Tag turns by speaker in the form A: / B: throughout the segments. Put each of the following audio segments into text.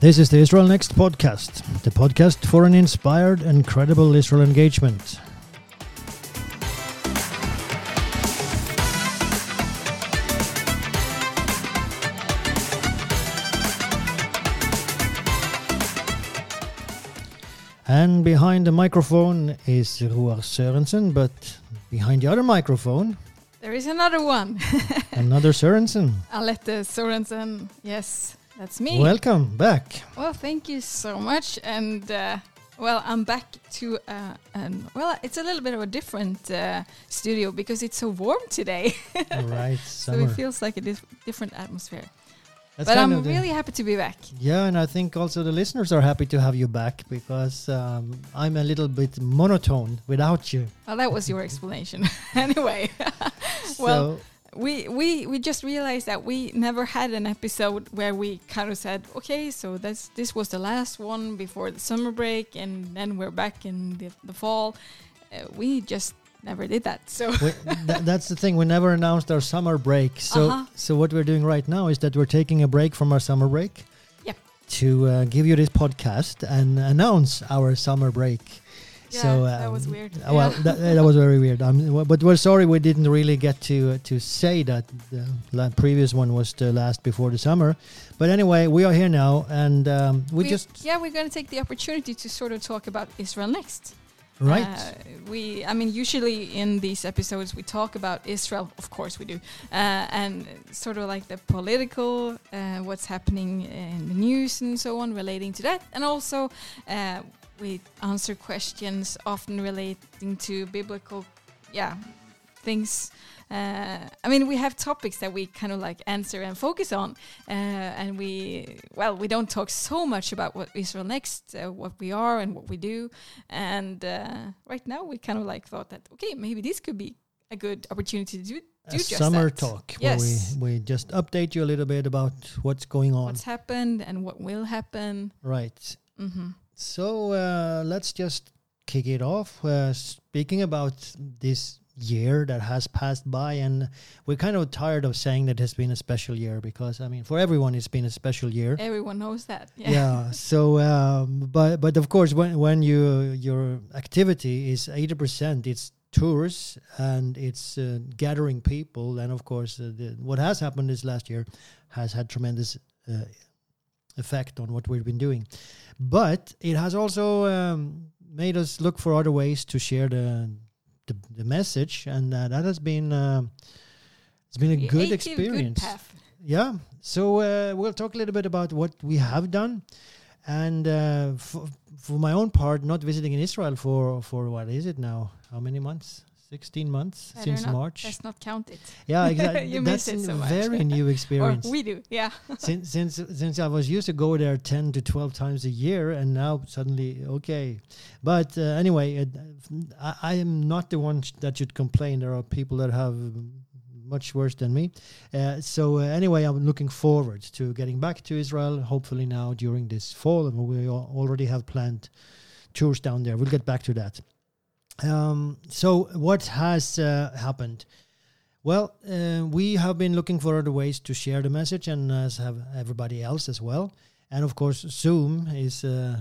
A: This is the Israel Next podcast, the podcast for an inspired and credible Israel engagement. And behind the microphone is Ruar Sørensen, but behind the other microphone,
B: There is another one.
A: another Sørensen.
B: Alette Sorensen. Yes, that's me.
A: Welcome back.
B: Well, thank you so much. And uh, well, I'm back to uh, an well, it's a little bit of a different uh, studio because it's so warm today.
A: Right,
B: so it feels like a dif- different atmosphere.
A: That's
B: but I'm really happy to be back.
A: Yeah, and I think also the listeners are happy to have you back because um, I'm a little bit monotone without you.
B: Well, that was your explanation. anyway, Well,
A: so,
B: we we we just realized that we never had an episode where we kind of said, okay, so that's this was the last one before the summer break, and then we're back in the, the fall. Uh, we just never did that. So
A: we, th- that's the thing. We never announced our summer break. So,
B: Uh-huh.
A: so what we're doing right now is that we're taking a break from our summer break.
B: Yep.
A: To uh, give you this podcast and announce our summer break.
B: Yeah,
A: so
B: that was
A: um,
B: weird.
A: uh, Well,
B: Yeah.
A: that, that was very weird. Um, but we're sorry we didn't really get to uh, to say that the previous one was the last before the summer. But anyway, we are here now, and um, we, just
B: yeah, we're going to take the opportunity to sort of talk about Israel next.
A: right.
B: Uh, we, I mean, usually in these episodes we talk about Israel, of course we do, uh, and sort of like the political, uh, what's happening in the news and so on relating to that, and also uh, we answer questions often relating to biblical, yeah, things. Uh, I mean, we have topics that we kind of like answer and focus on, uh, and we, well, we don't talk so much about what Israel Next, uh, what we are and what we do, and uh, right now we kind of like thought that okay, maybe this could be a good opportunity to do, do
A: a
B: just
A: summer
B: that.
A: talk
B: Yes.
A: where we, we just update you a little bit about what's going on.
B: What's happened and what will happen.
A: right.
B: hmm
A: So uh, let's just kick it off. Uh, speaking about this year that has passed by, and we're kind of tired of saying that it's been a special year because I mean, for everyone, it's been a special year.
B: Everyone knows that. Yeah.
A: yeah. So, um, but but of course, when when you your activity is eighty percent, it's tours and it's uh, gathering people, and of course, uh, the, what has happened this last year has had tremendous uh, effect on what we've been doing. But it has also um, made us look for other ways to share the the, the message, and uh, that has been uh, it's been a good experience.
B: path.
A: Yeah. So uh, we'll talk a little bit about what we have done, and uh, for, for my own part, not visiting in Israel for for what is it now? How many months? Sixteen months
B: Better
A: since
B: not-
A: March.
B: Let's not count it.
A: Yeah, exactly.
B: You
A: That's
B: miss it so
A: a
B: much.
A: very new
B: Or
A: experience.
B: we do. Yeah.
A: since since since I was used to go there ten to twelve times a year, and now suddenly okay. But uh, anyway, it, I, I am not the one sh- that should complain. There are people that have much worse than me. Uh, so uh, anyway, I'm looking forward to getting back to Israel. Hopefully now during this fall, and we already have planned tours down there. We'll get back to that. Um, so what has uh, happened? Well, uh, we have been looking for other ways to share the message, and as have everybody else as well. And of course, Zoom is uh,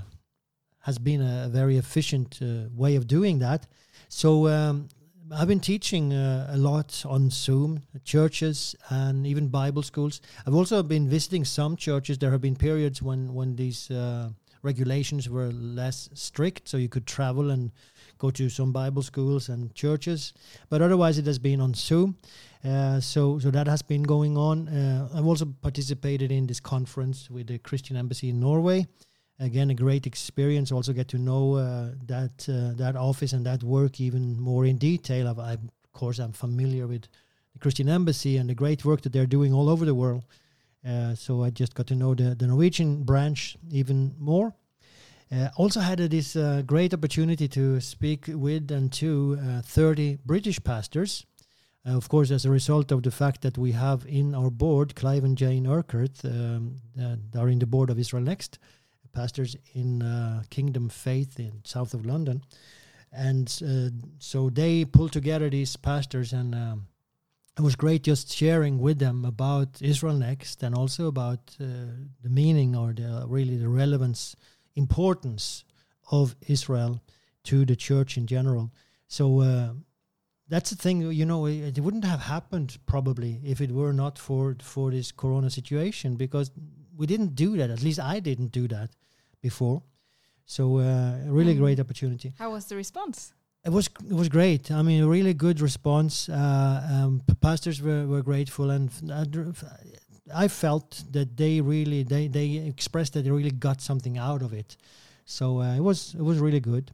A: has been a very efficient uh, way of doing that. So um, I've been teaching uh, a lot on Zoom, churches and even Bible schools. I've also been visiting some churches. There have been periods when when these uh, regulations were less strict, so you could travel and go to some Bible schools and churches. But otherwise, it has been on Zoom. Uh, so, so that has been going on. Uh, I've also participated in this conference with the Christian Embassy in Norway. Again, a great experience. Also, get to know uh, that uh, that office and that work even more in detail. I've, I, of course, I'm familiar with the Christian Embassy and the great work that they're doing all over the world. Uh, so I just got to know the, the Norwegian branch even more. Uh, also had uh, this uh, great opportunity to speak with and to uh, 30 British pastors. Uh, of course, as a result of the fact that we have in our board Clive and Jane Urquhart, um, are in the board of Israel Next, pastors in uh, Kingdom Faith in south of London. And so they pulled together these pastors and um, it was great just sharing with them about Israel Next and also about the meaning or the really the relevance, importance of Israel to the church in general. So uh, that's the thing, you know, it, it, wouldn't have happened probably if it were not for for this Corona situation because we didn't do that. At least I didn't do that before. So uh, a really mm. great opportunity.
B: How was the response?
A: It was it was great. I mean, a really good response. Uh, um, pastors were, were grateful, and I felt that they really they they expressed that they really got something out of it. So uh, it was it was really good.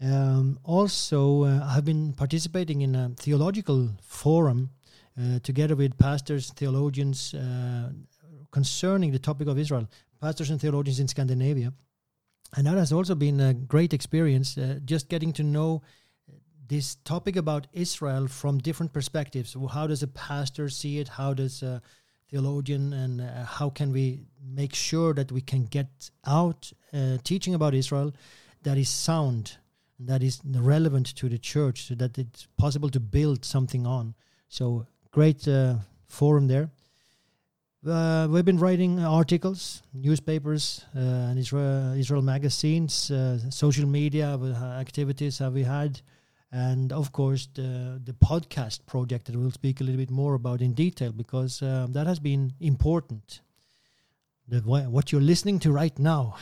A: Um, also, uh, I've been participating in a theological forum uh, together with pastors, theologians uh, concerning the topic of Israel, pastors and theologians in Scandinavia and that has also been a great experience uh, just getting to know this topic about Israel from different perspectives. How does a pastor see it? How does a theologian and uh, how can we make sure that we can get out uh, teaching about Israel that is sound, that is relevant to the church, so that it's possible to build something on. So great uh, forum there. Uh, we've been writing articles, newspapers, uh, and Israel, Israel magazines, uh, social media activities have we had, and of course the the podcast project that we'll speak a little bit more about in detail because um, that has been important. The, what you're listening to right now.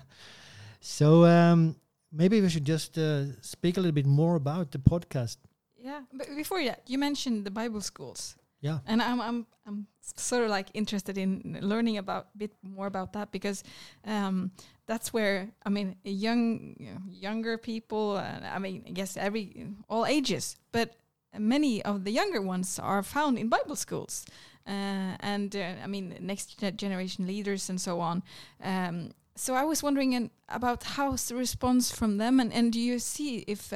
A: so um, maybe we should just uh, speak a little bit more about the podcast.
B: Yeah, but before that, you mentioned the Bible schools.
A: Yeah.
B: And I'm I'm I'm sort of like interested in learning about a bit more about that because um, that's where I mean young younger people uh, I mean I guess every all ages but many of the younger ones are found in Bible schools uh, and uh, I mean next generation leaders and so on um, so I was wondering in, about how's the response from them and, and do you see if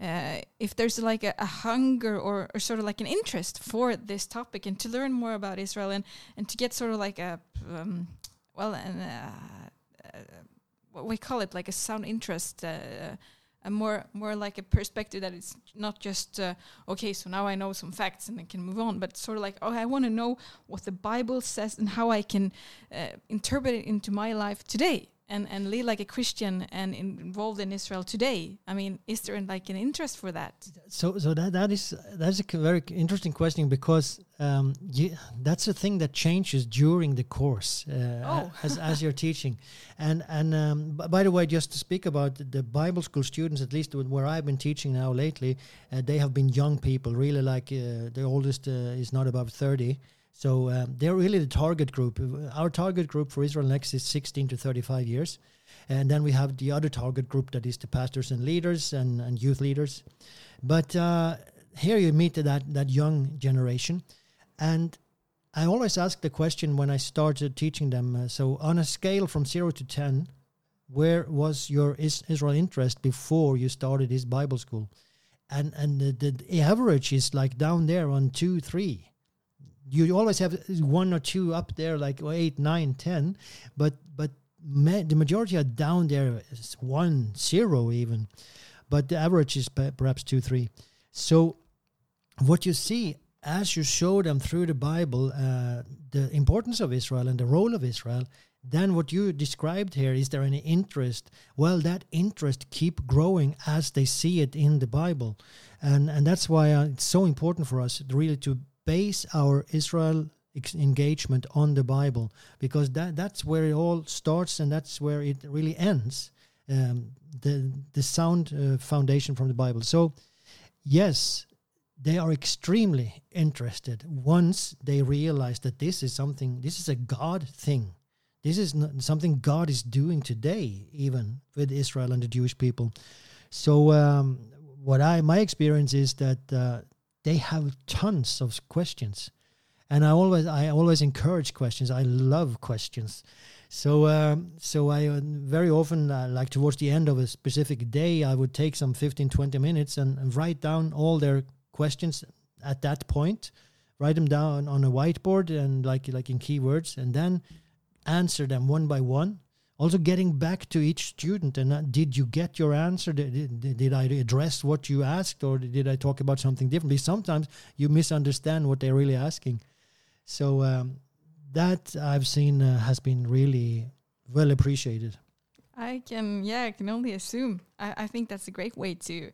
B: uh, if there's like a, a hunger or, or, sort of like an interest for this topic and to learn more about Israel and, and to get sort of like a um, well and uh, uh, what we call it like a sound interest uh, a more more like a perspective that it's not just uh, okay so now I know some facts and I can move on but sort of like oh I want to know what the Bible says and how I can uh, interpret it into my life today and and live like a Christian and involved in Israel today? I mean, is there like an interest for that?
A: So so that that is that's a very interesting question because um, you, that's a thing that changes during the course uh, oh. as as you're teaching, and and um, by the way, just to speak about the Bible school students, at least where I've been teaching now lately, uh, they have been young people, really like uh, the oldest uh, is not above thirty. So um, they're really the target group. Our target group for Israel Next is 16 to 35 years. And then we have the other target group that is the pastors and leaders and, and youth leaders. But uh, here you meet that, that young generation. And I always ask the question when I started teaching them uh, so, on a scale from 0 to 10, where was your is Israel interest before you started this Bible school? And, and the, the average is like down there on 2, 3 you always have one or two up there, like eight, nine, ten, but but ma- the majority are down there, one, zero even, but the average is perhaps two, three. So what you see as you show them through the Bible uh, the importance of Israel and the role of Israel, then what you described here is there any interest? Well, that interest keep growing as they see it in the Bible, and and that's why uh, it's so important for us really to base our Israel engagement on the Bible because that that's where it all starts and that's where it really ends. Um, the the sound uh, foundation from the Bible. So, yes, they are extremely interested once they realize that this is something. This is a God thing. This is something God is doing today, even with Israel and the Jewish people. So, um, what I my experience is that uh, they have tons of questions. And i always i always encourage questions. I love questions. So um, so i uh, very often uh, like towards the end of a specific day i would take some 15 20 minutes and, and, write down all their questions at that point. Write them down on a whiteboard and like like in keywords and then answer them one by one also getting back to each student and uh, did you get your answer did, did, did i address what you asked or did i talk about something differently sometimes you misunderstand what they're really asking so um, that i've seen uh, has been really well appreciated
B: I can, yeah, I can only assume. I, I think that's a great way to.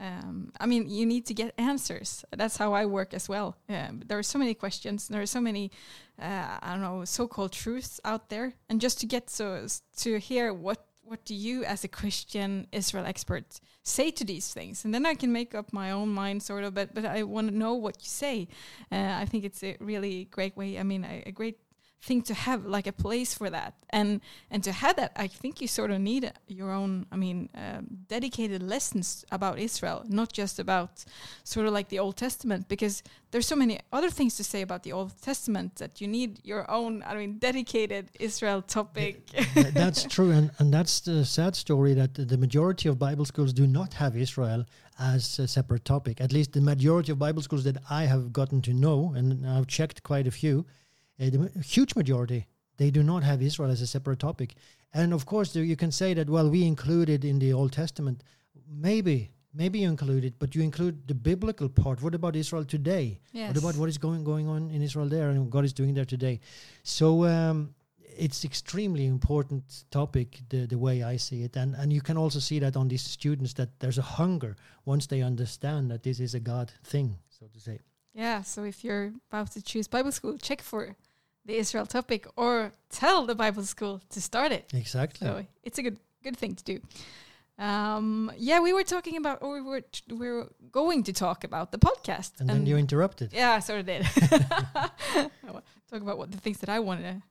B: Um, I mean, you need to get answers. That's how I work as well. Um, there are so many questions. There are so many, uh, I don't know, so-called truths out there, and just to get so to hear what what do you, as a Christian Israel expert, say to these things, and then I can make up my own mind, sort of. But but I want to know what you say. Uh, I think it's a really great way. I mean, a, a great thing to have like a place for that. And and to have that i think you sort of need your own i mean um, dedicated lessons about israel not just about sort of like the old testament because there's so many other things to say about the old testament that you need your own i mean dedicated israel topic.
A: That's true and, and that's the sad story that the majority of bible schools do not have israel as a separate topic. At least the majority of bible schools that i have gotten to know and i've checked quite a few uh, the huge majority they do not have Israel as a separate topic. And of course, you can say that well, we included in the Old Testament. Maybe, maybe you include it, but you include the biblical part. What about Israel today?
B: Yes.
A: What about what is going going on in Israel there and what God is doing there today? So um, it's extremely important topic the the way I see it, and and you can also see that on these students that there's a hunger once they understand that this is a God thing, so to say.
B: Yeah. So if you're about to choose Bible school, check for the Israel topic or tell the Bible school to start it.
A: Exactly.
B: So it's a good good thing to do. Um, yeah, we were talking about, or we were we were going to talk about the podcast,
A: and, and then you interrupted.
B: Yeah, I sort of did. talk about what the things that I want to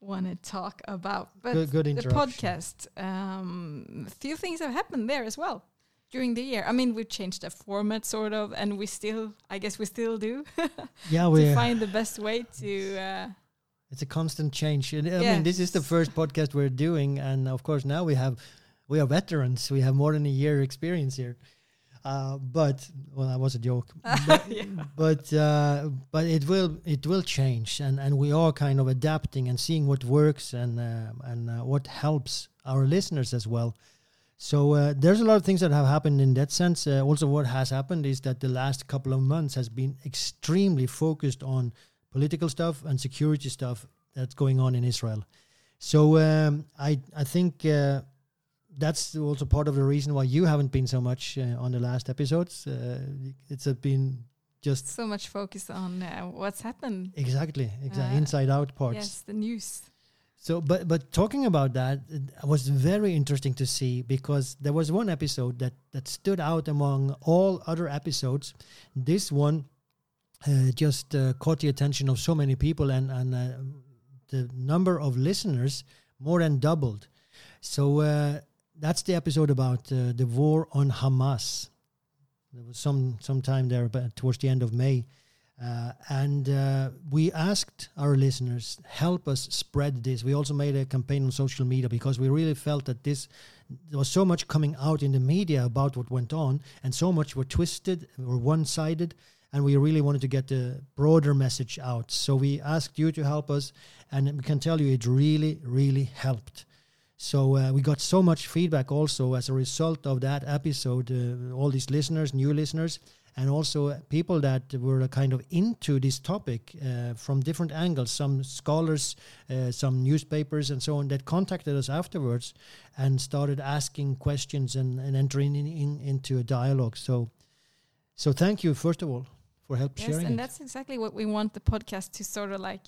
B: want to talk about, but
A: good, good
B: the podcast. Um, a few things have happened there as well during the year. I mean, we've changed the format sort of, and we still, I guess, we still do.
A: yeah, we
B: find the best way to. Uh,
A: it's a constant change. And, I mean, this is the first podcast we're doing, and of course now we have we are veterans. We have more than a year experience here. Uh, but well, that was a joke. but
B: yeah.
A: but, uh, but it will it will change, and, and we are kind of adapting and seeing what works and uh, and uh, what helps our listeners as well. So uh, there's a lot of things that have happened in that sense. Uh, also, what has happened is that the last couple of months has been extremely focused on political stuff and security stuff that's going on in Israel. So um, I I think uh, that's also part of the reason why you haven't been so much uh, on the last episodes. Uh, it's been just
B: so much focus on uh, what's happened.
A: Exactly, exactly. Inside out parts.
B: Yes, the news.
A: So, but but talking about that, it was very interesting to see because there was one episode that that stood out among all other episodes. This one uh, just uh, caught the attention of so many people, and and uh, the number of listeners more than doubled. So uh, that's the episode about uh, the war on Hamas. There was some some time there, but towards the end of May. Uh, and uh, we asked our listeners help us spread this we also made a campaign on social media because we really felt that this there was so much coming out in the media about what went on and so much were twisted or one-sided and we really wanted to get the broader message out. So we asked you to help us and we can tell you it really really helped. So uh, we got so much feedback also as a result of that episode uh, all these listeners new listeners and also people that were kind of into this topic uh, from different angles some scholars uh, some newspapers and so on that contacted us afterwards and started asking questions and, and entering in, in, into a dialogue. So so thank you first of all for help
B: yes,
A: sharing
B: and
A: it.
B: that's exactly what we want the podcast to sort of like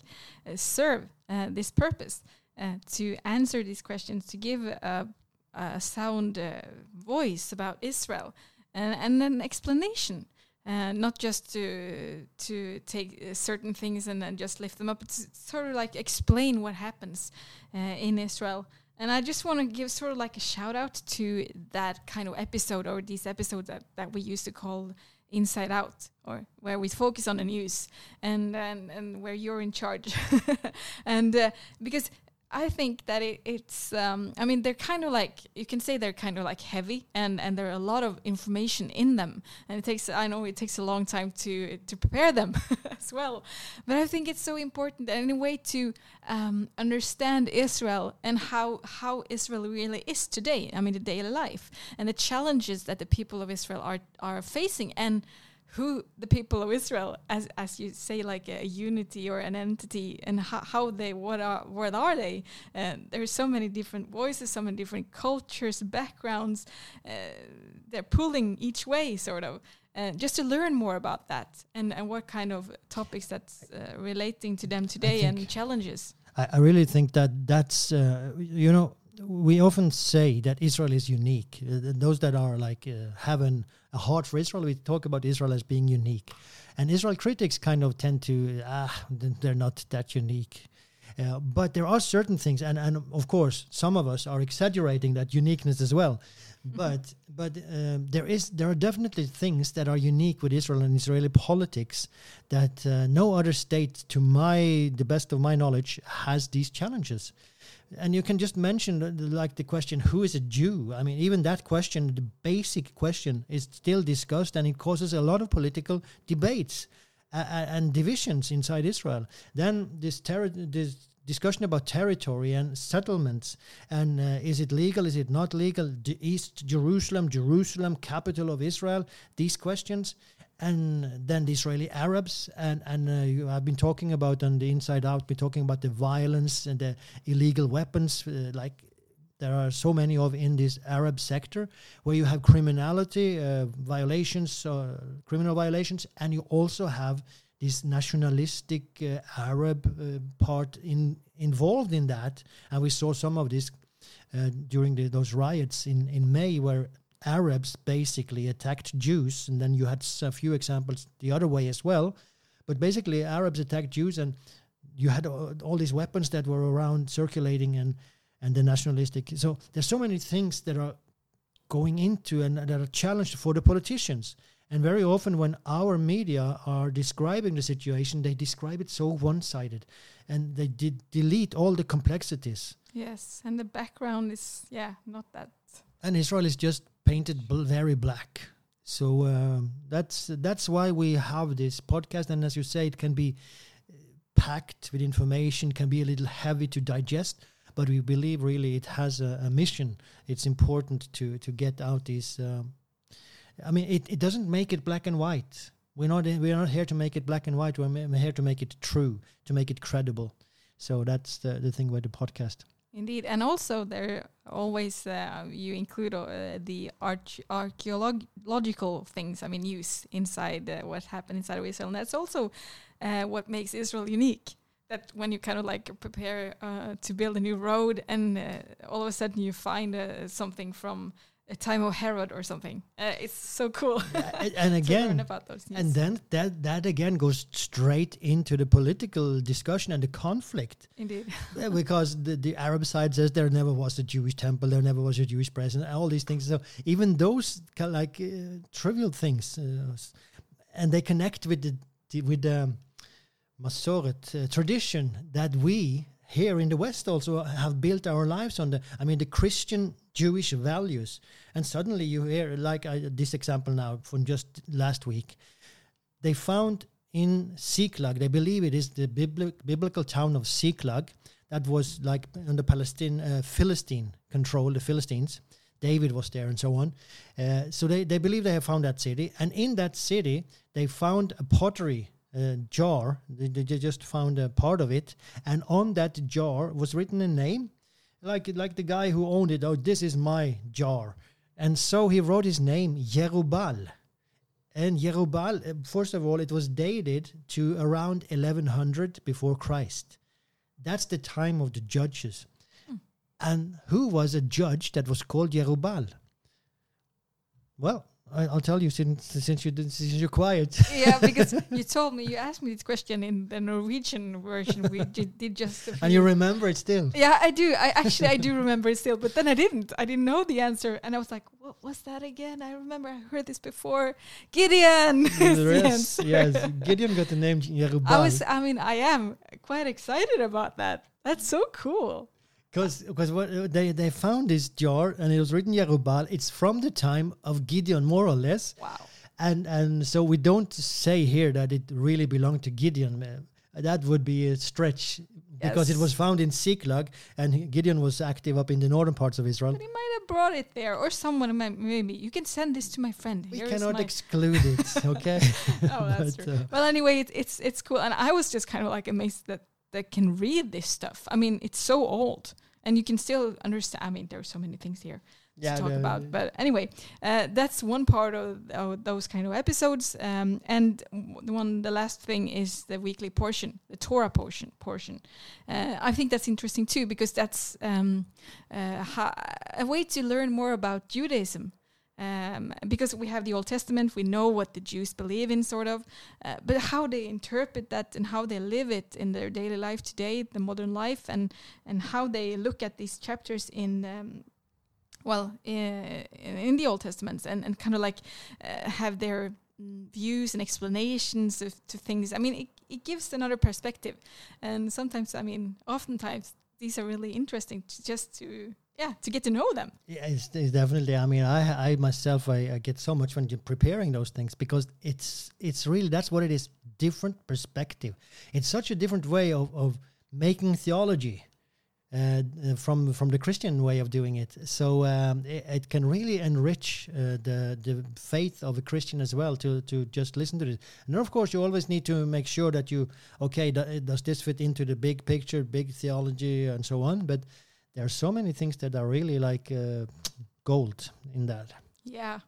B: uh, serve uh, this purpose uh, to answer these questions to give a, a sound uh, voice about Israel and, and an explanation uh, not just to to take uh, certain things and then just lift them up. It's sort of like explain what happens uh, in Israel. And I just want to give sort of like a shout out to that kind of episode or these episodes that, that we used to call Inside Out, or where we focus on the news and and, and where you're in charge. and uh, because I think that it, it's. Um, I mean, they're kind of like you can say they're kind of like heavy, and and there are a lot of information in them, and it takes. I know it takes a long time to to prepare them as well, but I think it's so important in a way to um, understand Israel and how how Israel really is today. I mean, the daily life and the challenges that the people of Israel are are facing, and who the people of Israel, as as you say, like a unity or an entity, and how, how they what are what are they? And there's so many different voices, so many different cultures, backgrounds. Uh, they're pulling each way, sort of. Uh, just to learn more about that and, and what kind of topics that's uh, relating to them today and challenges.
A: I, I, really think that that's uh, you know we often say that Israel is unique. Uh, those that are like uh, have a heart for Israel, we talk about Israel as being unique. And Israel critics kind of tend to, ah, they're not that unique. Uh, but there are certain things, and, and of course, some of us are exaggerating that uniqueness as well. Mm-hmm. But but um, there is there are definitely things that are unique with Israel and Israeli politics that uh, no other state, to my the best of my knowledge, has these challenges and you can just mention like the question who is a jew? I mean even that question the basic question is still discussed and it causes a lot of political debates uh, and divisions inside israel. Then this, this discussion about territory and settlements and uh, is it legal is it not legal? East jerusalem jerusalem capital of israel? These questions and then the Israeli Arabs, and and uh, you have been talking about on the Inside Out, been talking about the violence and the illegal weapons, uh, like there are so many of in this Arab sector, where you have criminality uh, violations, uh, criminal violations, and you also have this nationalistic uh, Arab uh, part in involved in that, and we saw some of this during the, those riots in in May, where Arabs basically attacked Jews, and then you had a few examples the other way as well. But basically, Arabs attacked Jews, and you had all these weapons that were around circulating, and and the nationalistic. So there's so many things that are going into and that are challenged for the politicians. And very often, when our media are describing the situation, they describe it so one-sided, and they did delete all the complexities.
B: Yes, and the background is yeah not that.
A: And Israel is just painted bl- very black. So uh, that's that's why we have this podcast, and as you say, it can be uh, packed with information, can be a little heavy to digest, but we believe really it has a, a mission. It's important to to get out these. Uh, I mean, it, it doesn't make it black and white. We're not we're not here to make it black and white. We're here to make it true, to make it credible. So that's the the thing with the podcast.
B: Indeed, and also there always uh, you include uh, the arch- archaeological things. I mean, use inside uh, what happened inside of Israel, and that's also uh, what makes Israel unique. That when you kind of like prepare uh, to build a new road, and uh, all of a sudden you find something from a time of Herod or something. Uh, it's so cool.
A: and again, and then that that again goes straight into the political discussion and the conflict.
B: Indeed,
A: because the, the Arab side says there never was a Jewish temple, there never was a Jewish president, all these things. So even those kind of like uh, trivial things, uh, and they connect with the, the with the Masoret uh, tradition that we here in the West also have built our lives on the. I mean, the Christian Jewish values. And suddenly you hear, like this example now from just last week, they found in Ziklag, they believe it is the biblical town of Ziklag that was like under Palestine, uh, Philistine control, the Philistines. David was there and so on. Uh, so they, they believe they have found that city. And in that city, they found a pottery uh, jar. They, they, just found a part of it. And on that jar was written a name like like the guy who owned it. Oh, this is my jar, and so he wrote his name Jerubbaal. And Jerubbaal, uh, first of all, it was dated to around 1100 before Christ. That's the time of the judges. Hmm. And who was a judge that was called Jerubbaal? Well, I, will tell you since since you since you're quiet.
B: yeah, because you told me you asked me this question in the Norwegian version we did, did just.
A: and you remember it still.
B: Yeah, I do. I actually I do remember it still, but then I didn't. I didn't know the answer, and I was like, "What was that again?" I remember I heard this before. Gideon.
A: yes, yes. Gideon got the name Jerubbaal.
B: I was. I mean, I am quite excited about that. That's so cool.
A: Because because what uh, they they found this jar and it was written Jerubbaal. It's from the time of Gideon, more or less.
B: Wow.
A: And and so we don't say here that it really belonged to Gideon. Uh, That would be a stretch because it was found in Siklag, and Gideon was active up in the northern parts of Israel.
B: But he might have brought it there, or someone might, maybe. You can send this to my friend.
A: We
B: Here
A: cannot exclude it, okay?
B: oh, that's
A: But,
B: true.
A: uh,
B: well, anyway, it, it's it's cool, and I was just kind of like amazed that they can read this stuff. I mean, it's so old, and you can still understand. I mean, there are so many things here
A: Yeah,
B: to talk
A: the-
B: about, but anyway, uh, that's one part of, of those kind of episodes. Um, and the one, the last thing is the weekly portion, the Torah portion. Portion. Uh, I think that's interesting too because that's um, uh, ha- a way to learn more about Judaism. Um, because we have the Old Testament, we know what the Jews believe in, sort of, uh, but how they interpret that and how they live it in their daily life today, the modern life, and and how they look at these chapters in, um, well, in the Old Testament, and and kind of like uh, have their views and explanations of, to things. I mean, it, it gives another perspective, and sometimes, I mean, oftentimes these are really interesting to just to yeah to get to know them.
A: Yeah, it's, it's definitely. I mean, I, I myself, I, I get so much when preparing those things because it's, it's really that's what it is. Different perspective. It's such a different way of, of making theology uh, from from the Christian way of doing it. So um, it, it can really enrich uh, the the faith of a Christian as well to to just listen to this. And then of course, you always need to make sure that you okay, do, does this fit into the big picture, big theology, and so on. But there are so many things that are really like uh, gold in that.
B: Yeah.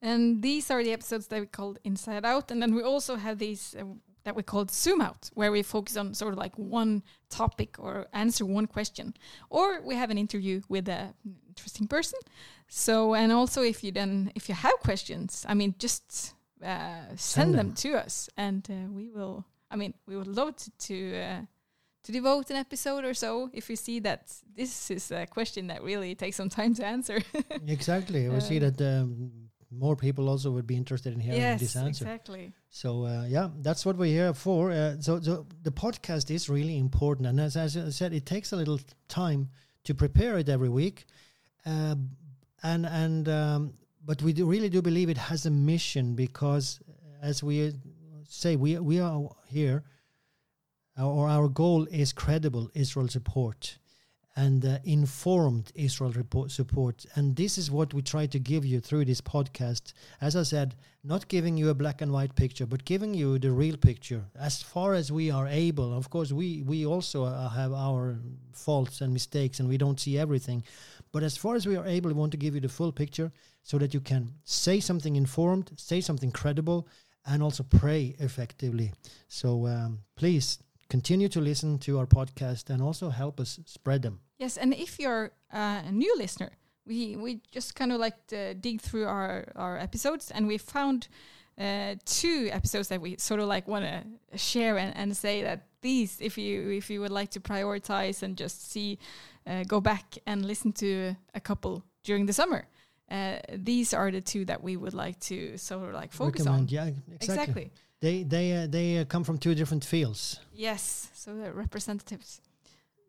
B: And these are the episodes that we called Inside Out. And then we also have these uh, that we called Zoom Out, where we focus on sort of like one topic or answer one question. Or we have an interview with a interesting person. So, and also if you then, if you have questions, I mean, just uh, send, them.
A: them.
B: to us and uh, we will, I mean, we would love to, to, uh, to devote an episode or so if you see that this is a question that really takes some time to answer.
A: exactly. We see that um, more people also would be interested in hearing
B: yes,
A: this answer.
B: exactly.
A: So uh, yeah, that's what we're here for. Uh, so, so the podcast is really important, and as, as I said, it takes a little time to prepare it every week, uh, and and um, but we do really do believe it has a mission because, as we say, we we are here, or our goal is credible Israel support and uh, informed Israel report support. And this is what we try to give you through this podcast. As I said, not giving you a black and white picture, but giving you the real picture as far as we are able. Of course, we we also uh, have our faults and mistakes, and we don't see everything. But as far as we are able, we want to give you the full picture so that you can say something informed, say something credible, and also pray effectively. So um, please continue to listen to our podcast and also help us spread them.
B: Yes, and if you're uh, a new listener, we we just kind of like dig through our our episodes, and we found uh, two episodes that we sort of like want to share and, and say that these, if you if you would like to prioritize and just see, uh, go back and listen to a couple during the summer. Uh, these are the two that we would like to sort of like focus
A: Recommend,
B: on.
A: yeah, exactly.
B: Exactly.
A: They they uh, they uh, come from two different fields.
B: Yes, so they're representatives.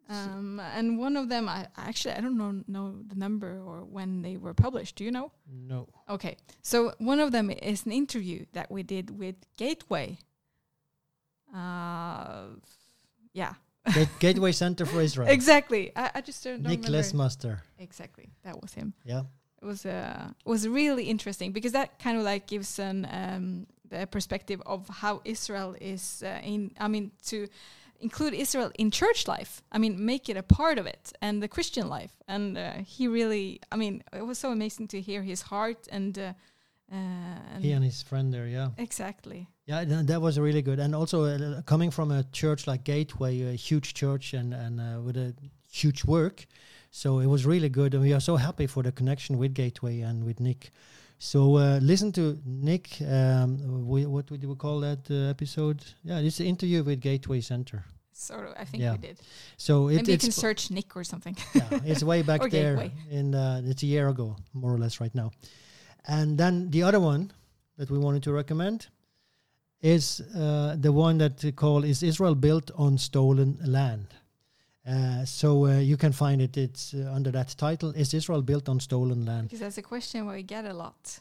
B: Um, and one of them, I actually I don't know know the number or when they were published. Do you know?
A: No.
B: Okay, so one of them is an interview that we did with Gateway. Uh, yeah,
A: Gate- Gateway Center for Israel.
B: exactly. I, I just don't,
A: Nick
B: remember.
A: Lesmaster.
B: Exactly, that was him.
A: Yeah.
B: It was uh, was really interesting because that kind of like gives an um, the perspective of how Israel is uh, in. I mean, to include Israel in church life. I mean, make it a part of it and the Christian life. And uh, he really, I mean, it was so amazing to hear his heart and. Uh, uh, and
A: He and his friend there. Yeah.
B: exactly.
A: Yeah, th- that was really good. And also uh, coming from a church like Gateway, a huge church and and uh, with a huge work, so it was really good. And we are so happy for the connection with Gateway and with Nick. So uh, listen to Nick. Um, we, what would we call that uh, episode? Yeah, it's the interview with Gateway Center.
B: Sort of. I think
A: Yeah.
B: we did.
A: So it,
B: Maybe you can search Nick or something.
A: yeah, it's way back there.
B: Gateway.
A: In uh, it's a year ago, more or less, right now. And then the other one that we wanted to recommend is uh, the one that they call "Is Israel Built on Stolen Land?" Uh, so uh, you can find it. It's uh, under that title. Is Israel built on stolen land?
B: Because that's a question we get a lot.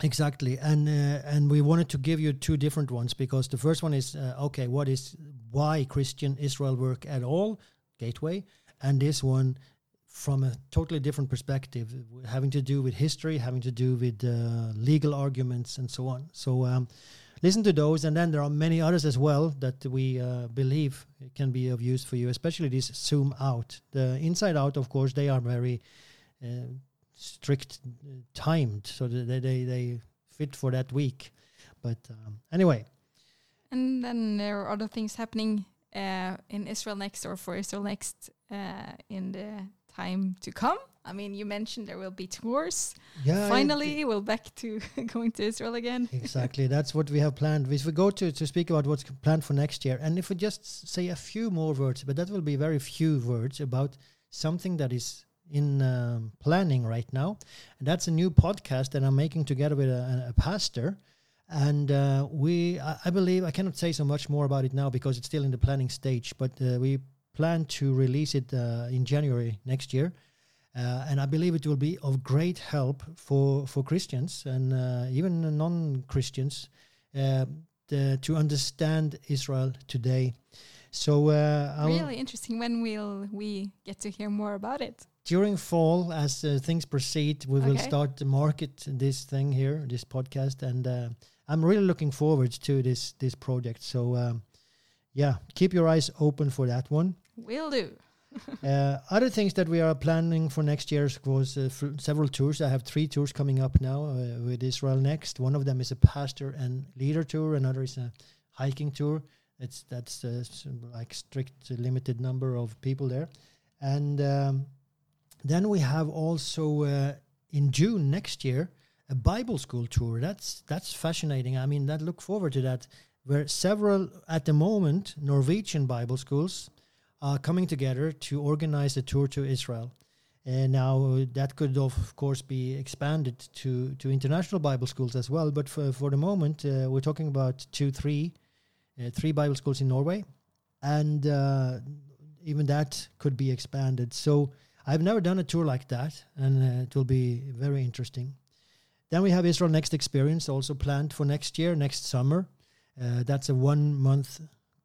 A: Exactly, and uh, and we wanted to give you two different ones because the first one is uh, okay, what is why Christian Israel work at all, Gateway, and this one from a totally different perspective, having to do with history, having to do with uh, legal arguments, and so on. So. Um, listen to those, and then there are many others as well that we uh, believe can be of use for you, especially these zoom out. The inside out, of course, they are very uh, strict uh, timed, so they, they they fit for that week. But um, anyway,
B: And then there are other things happening uh, in Israel Next or for Israel Next uh, in the time to come. I mean, you mentioned there will be tours.
A: yeah,
B: Finally, we're back to going to Israel again.
A: exactly. That's what we have planned. If we go to, to speak about what's planned for next year, and if we just say a few more words, but that will be very few words about something that is in um, planning right now. And that's a new podcast that I'm making together with a, a pastor. And uh, we, I, I believe, I cannot say so much more about it now because it's still in the planning stage, but uh, we plan to release it uh, in January next year. Uh, and I believe it will be of great help for, for Christians and uh, even non Christians uh, to understand Israel today. So, uh,
B: Really interesting. When will we get to hear more about it?
A: during fall, as uh, things proceed, we will start to market this thing here, this podcast, and uh, I'm really looking forward to this this project. So, um, yeah, keep your eyes open for that one.
B: Will do.
A: uh, other things that we are planning for next year was uh, several tours. I have three tours coming up now uh, with Israel Next. One of them is a pastor and leader tour. Another is a hiking tour. It's that's uh, like strict limited number of people there, and um, then we have also uh, in June next year a Bible school tour. That's that's fascinating. I mean, that look forward to that. Where several at the moment Norwegian Bible schools are coming together to organize a tour to Israel. And now uh, that could of course be expanded to, to international Bible schools as well. But for, for the moment, uh, we're talking about two, three, uh, three Bible schools in Norway, and uh, even that could be expanded. So I've never done a tour like that, and uh, it will be very interesting. Then we have Israel Next Experience also planned for next year, next summer. Uh, that's a one month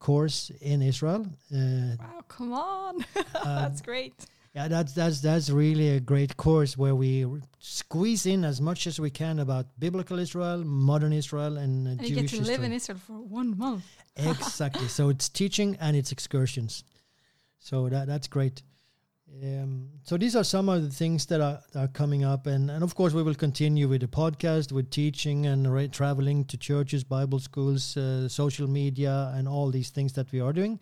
A: course in Israel. Uh,
B: Wow, come on.
A: um,
B: That's great.
A: yeah, that's that's that's really a great course where we r- squeeze in as much as we can about biblical Israel, modern Israel, and, uh,
B: And you get to live in Israel for one month.
A: exactly. So it's teaching and it's excursions. So that that's great. Um, so these are some of the things that are, are coming up, and and of course we will continue with the podcast, with teaching and ra- traveling to churches, Bible schools, uh, social media, and all these things that we are doing,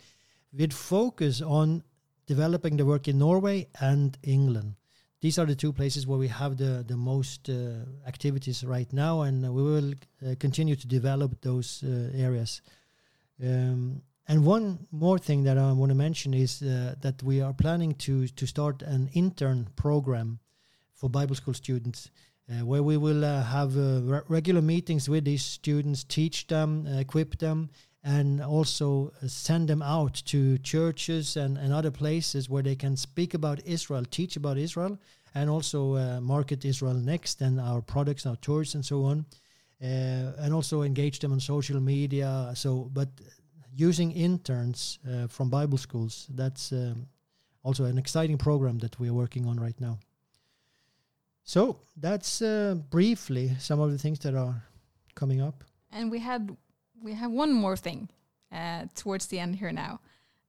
A: with focus on developing the work in Norway and England. These are the two places where we have the the most uh, activities right now, and we will uh, continue to develop those uh, areas. Um, and one more thing that I want to mention is uh, that we are planning to to start an intern program for Bible school students, uh, where we will uh, have uh, re- regular meetings with these students, teach them, uh, equip them, and also uh, send them out to churches and, and other places where they can speak about Israel, teach about Israel, and also market Israel next and our products, our tours, and so on. And also engage them on social media. So, but using interns uh, from Bible schools, that's um, also an exciting program that we are working on right now. So that's uh, briefly some of the things that are coming up.
B: And we had we have one more thing uh, towards the end here now.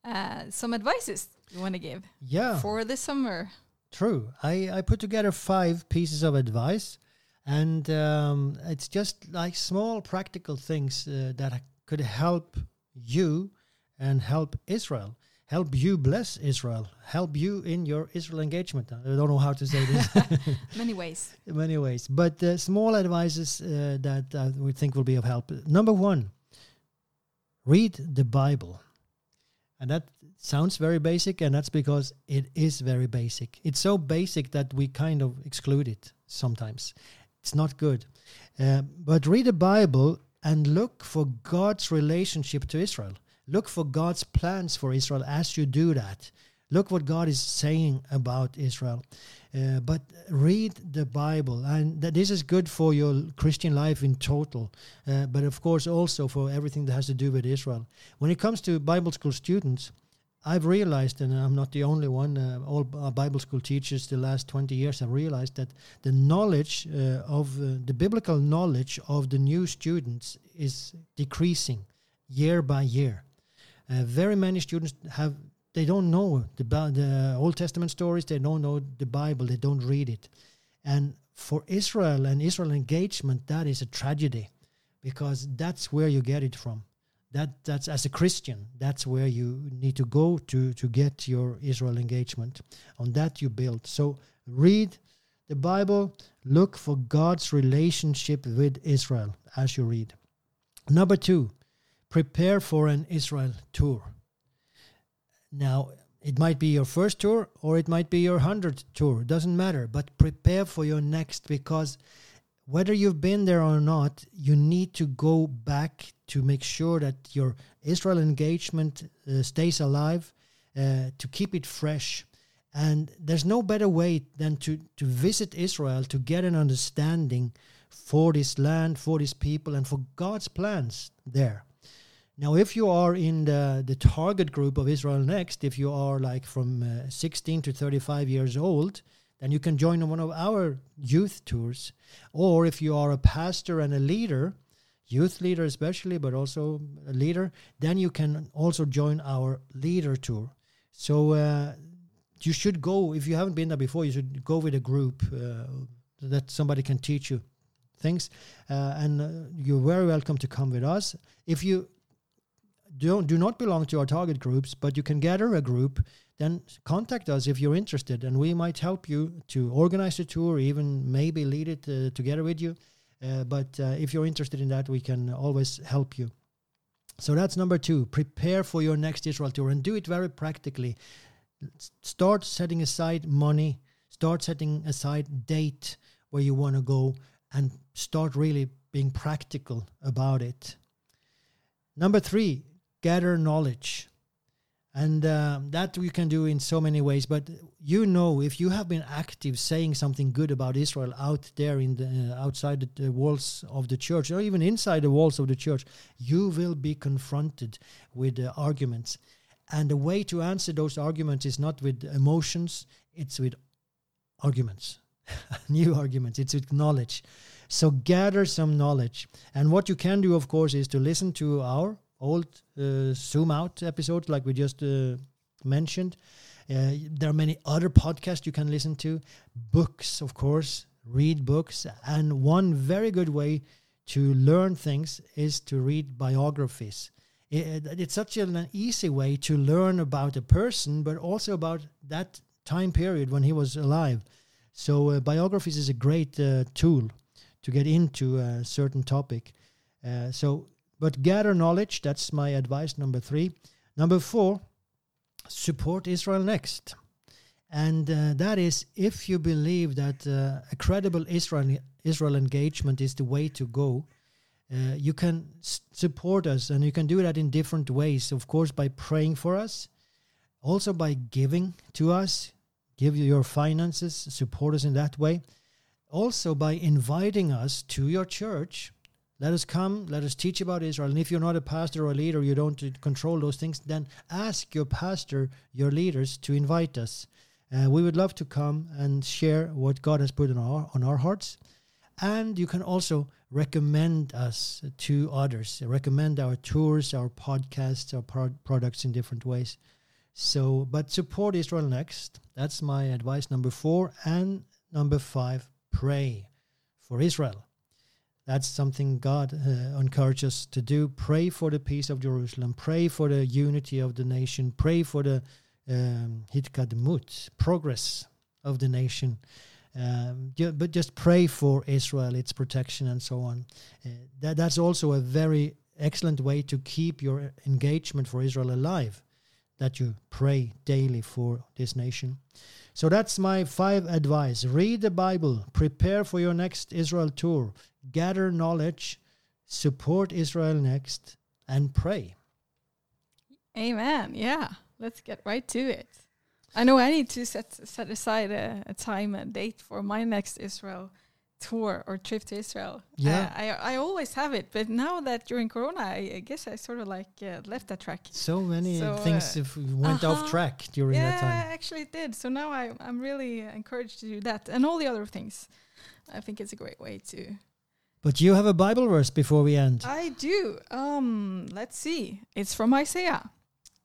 B: Uh, some advices you want to give
A: Yeah,
B: for the summer.
A: true. I, I put together five pieces of advice, and um, it's just like small practical things uh, that could help you and help Israel. Help you bless Israel. Help you in your Israel engagement. I don't know how to say this.
B: Many ways.
A: many ways. But uh, small advices uh, that uh, we think will be of help. Number one, read the Bible. And that sounds very basic, and that's because it is very basic. It's so basic that we kind of exclude it sometimes. It's not good. Uh, but read the Bible and look for God's relationship to Israel. Look for God's plans for Israel as you do that. Look what God is saying about Israel. Uh, but read the Bible, and that this is good for your Christian life in total. Uh, but of course, also for everything that has to do with Israel. When it comes to Bible school students, I've realized, and I'm not the only one, uh, all Bible school teachers the last 20 years have realized that the knowledge uh, of uh, the biblical knowledge of the new students is decreasing year by year. Uh, very many students have, they don't know the, the Old Testament stories, they don't know the Bible, they don't read it. And for Israel and Israel engagement, that is a tragedy because that's where you get it from that that's as a Christian, that's where you need to go to to get your Israel engagement. On that you build. So read the Bible, look for God's relationship with Israel as you read. Number two, prepare for an Israel tour. Now, it might be your first tour or it might be your hundredth tour, doesn't matter, but prepare for your next because whether you've been there or not, you need to go back to make sure that your Israel engagement uh, stays alive, uh, to keep it fresh. And there's no better way than to, to visit Israel to get an understanding for this land, for these people, and for God's plans there. Now, if you are in the, the target group of Israel Next, if you are like from uh, 16 to 35 years old, then you can join one of our youth tours. Or if you are a pastor and a leader, youth leader especially, but also a leader, then you can also join our leader tour. So uh, you should go, if you haven't been there before, you should go with a group uh, that somebody can teach you things. Uh, and uh, you're very welcome to come with us. If you don't do not belong to our target groups, but you can gather a group then contact us if you're interested, and we might help you to organize the tour, even maybe lead it uh, together with you. Uh, but uh, if you're interested in that, we can always help you. So that's number two. Prepare for your next Israel tour and do it very practically. Start setting aside money, start setting aside date where you want to go, and start really being practical about it. Number three, gather knowledge and um, that we can do in so many ways but you know if you have been active saying something good about israel out there in the uh, outside the, the, walls of the church or even inside the walls of the church you will be confronted with uh, arguments. And the way to answer those arguments is not with emotions it's with arguments new arguments. It's with knowledge. So gather some knowledge. And what you can do of course is to listen to our old uh, Zoom Out episodes, like we just uh, mentioned. Uh, there are many other podcasts you can listen to, books, of course, read books. And one very good way to learn things is to read biographies. It, it's such an easy way to learn about a person, but also about that time period when he was alive. So, uh, biographies is a great uh, tool to get into a certain topic. Uh, so, but gather knowledge, that's my advice, number three. Number four, support Israel Next. And uh, that is if you believe that uh, a credible Israel, Israel engagement is the way to go, uh, you can s- support us and you can do that in different ways. Of course, by praying for us, also by giving to us, give you your finances, support us in that way. Also by inviting us to your church let us come, let us teach about Israel. And if you're not a pastor or a leader, you don't control those things, then ask your pastor, your leaders to invite us. Uh, we would love to come and share what God has put on our, on our hearts. And you can also recommend us to others, recommend our tours, our podcasts, our pro- products in different ways. So, but support Israel Next. That's my advice number four. And number five, pray for Israel. That's something God uh, encourages us to do. Pray for the peace of Jerusalem. Pray for the unity of the nation. Pray for the um, progress of the nation. Um, but just pray for Israel, its protection, and so on. Uh, that, that's also a very excellent way to keep your engagement for Israel alive, that you pray daily for this nation. So that's my five advice. Read the Bible, prepare for your next Israel tour, gather knowledge, support Israel Next, and pray.
B: Amen. Yeah. Let's get right to it. I know I need to set set aside a, a time, a date for my next Israel tour or trip to Israel.
A: Yeah.
B: Uh, I I always have it, but now that during Corona, I, I guess I sort of like uh, left that track.
A: So many
B: So,
A: things
B: uh,
A: went off
B: uh-huh.
A: track during
B: yeah,
A: that time.
B: I actually did. So now I I'm really encouraged to do that and all the other things. I think it's a great way to.
A: But you have a Bible verse before we end.
B: I do. Um, let's see. It's from Isaiah,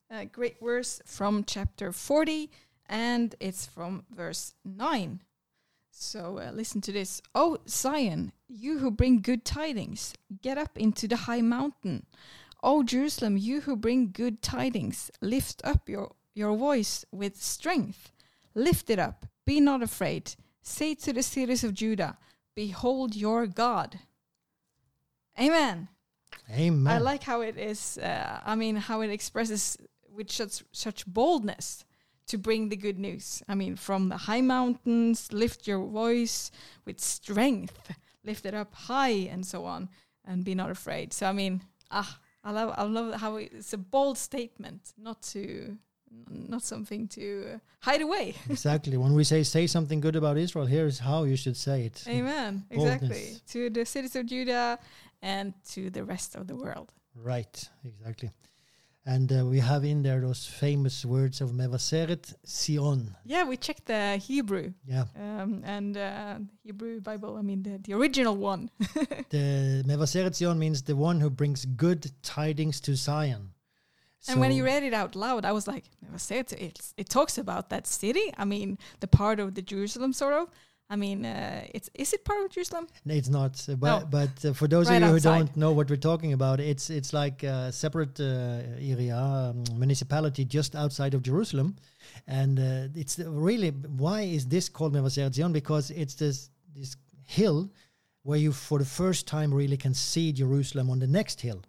B: a great verse from chapter 40, and it's from verse 9. So uh, listen to this. Oh, Zion, you who bring good tidings, get up into the high mountain. O Jerusalem, you who bring good tidings, lift up your, your voice with strength. Lift it up, be not afraid. Say to the cities of Judah, Behold your God. Amen.
A: Amen.
B: I like how it is. Uh, I mean, how it expresses with such such boldness to bring the good news. I mean, from the high mountains, lift your voice with strength, lift it up high, and so on, and be not afraid. So, I mean, ah, I love, I love how it's a bold statement, not to, not something to hide away.
A: exactly. When we say say something good about Israel, here's how you should say it.
B: Amen. Exactly. To the cities of Judah and to the rest of the world.
A: Right, exactly. And uh, we have in there those famous words of Mevaseret Sion.
B: Yeah, we checked the Hebrew.
A: Yeah,
B: um, and uh, Hebrew Bible. I mean, the, the original one.
A: the Mevaseret Sion means the one who brings good tidings to Zion.
B: And when you read it out loud, I was like, "Never say it. It's, it talks about that city. I mean, the part of the Jerusalem, sort of. I mean, uh, it's is it part of Jerusalem?
A: No, it's not. uh, but
B: No.
A: but uh, for those
B: Right
A: of you who don't know what we're talking about, it's it's like a separate uh, area, um, municipality just outside of Jerusalem, and uh, it's really why is this called Mevaseret Zion? Because it's this this hill where you for the first time really can see Jerusalem on the next hill.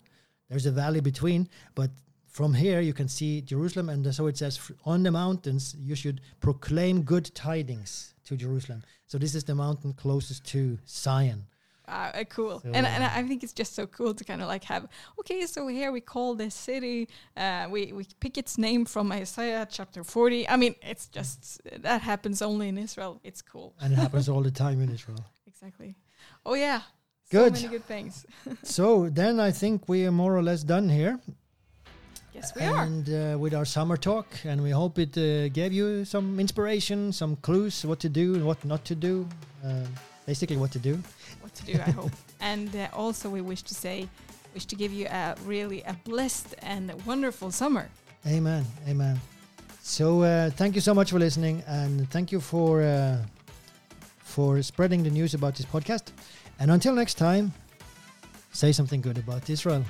A: There's a valley between, but from here you can see Jerusalem, and so it says on the mountains you should proclaim good tidings to Jerusalem. So this is the mountain closest to Zion.
B: Uh, uh, cool.
A: So,
B: and, and I think it's just so cool to kind of like have, okay, so here we call this city, uh, we, we pick its name from Isaiah chapter 40. I mean, it's just, that happens only in Israel. It's cool.
A: and it happens all the time in Israel.
B: Exactly. Oh, yeah.
A: Good.
B: So many good things.
A: so then I think we are more or less done here,
B: Yes, we are.
A: and uh, with our summer talk, and we hope it uh, gave you some inspiration, some clues what to do and what not to do. Uh, basically, what to do.
B: what to do, I hope. And uh, also, we wish to say, wish to give you a really a blessed and wonderful summer.
A: Amen. Amen. So uh, thank you so much for listening, and thank you for uh, for spreading the news about this podcast. And until next time, say something good about Israel.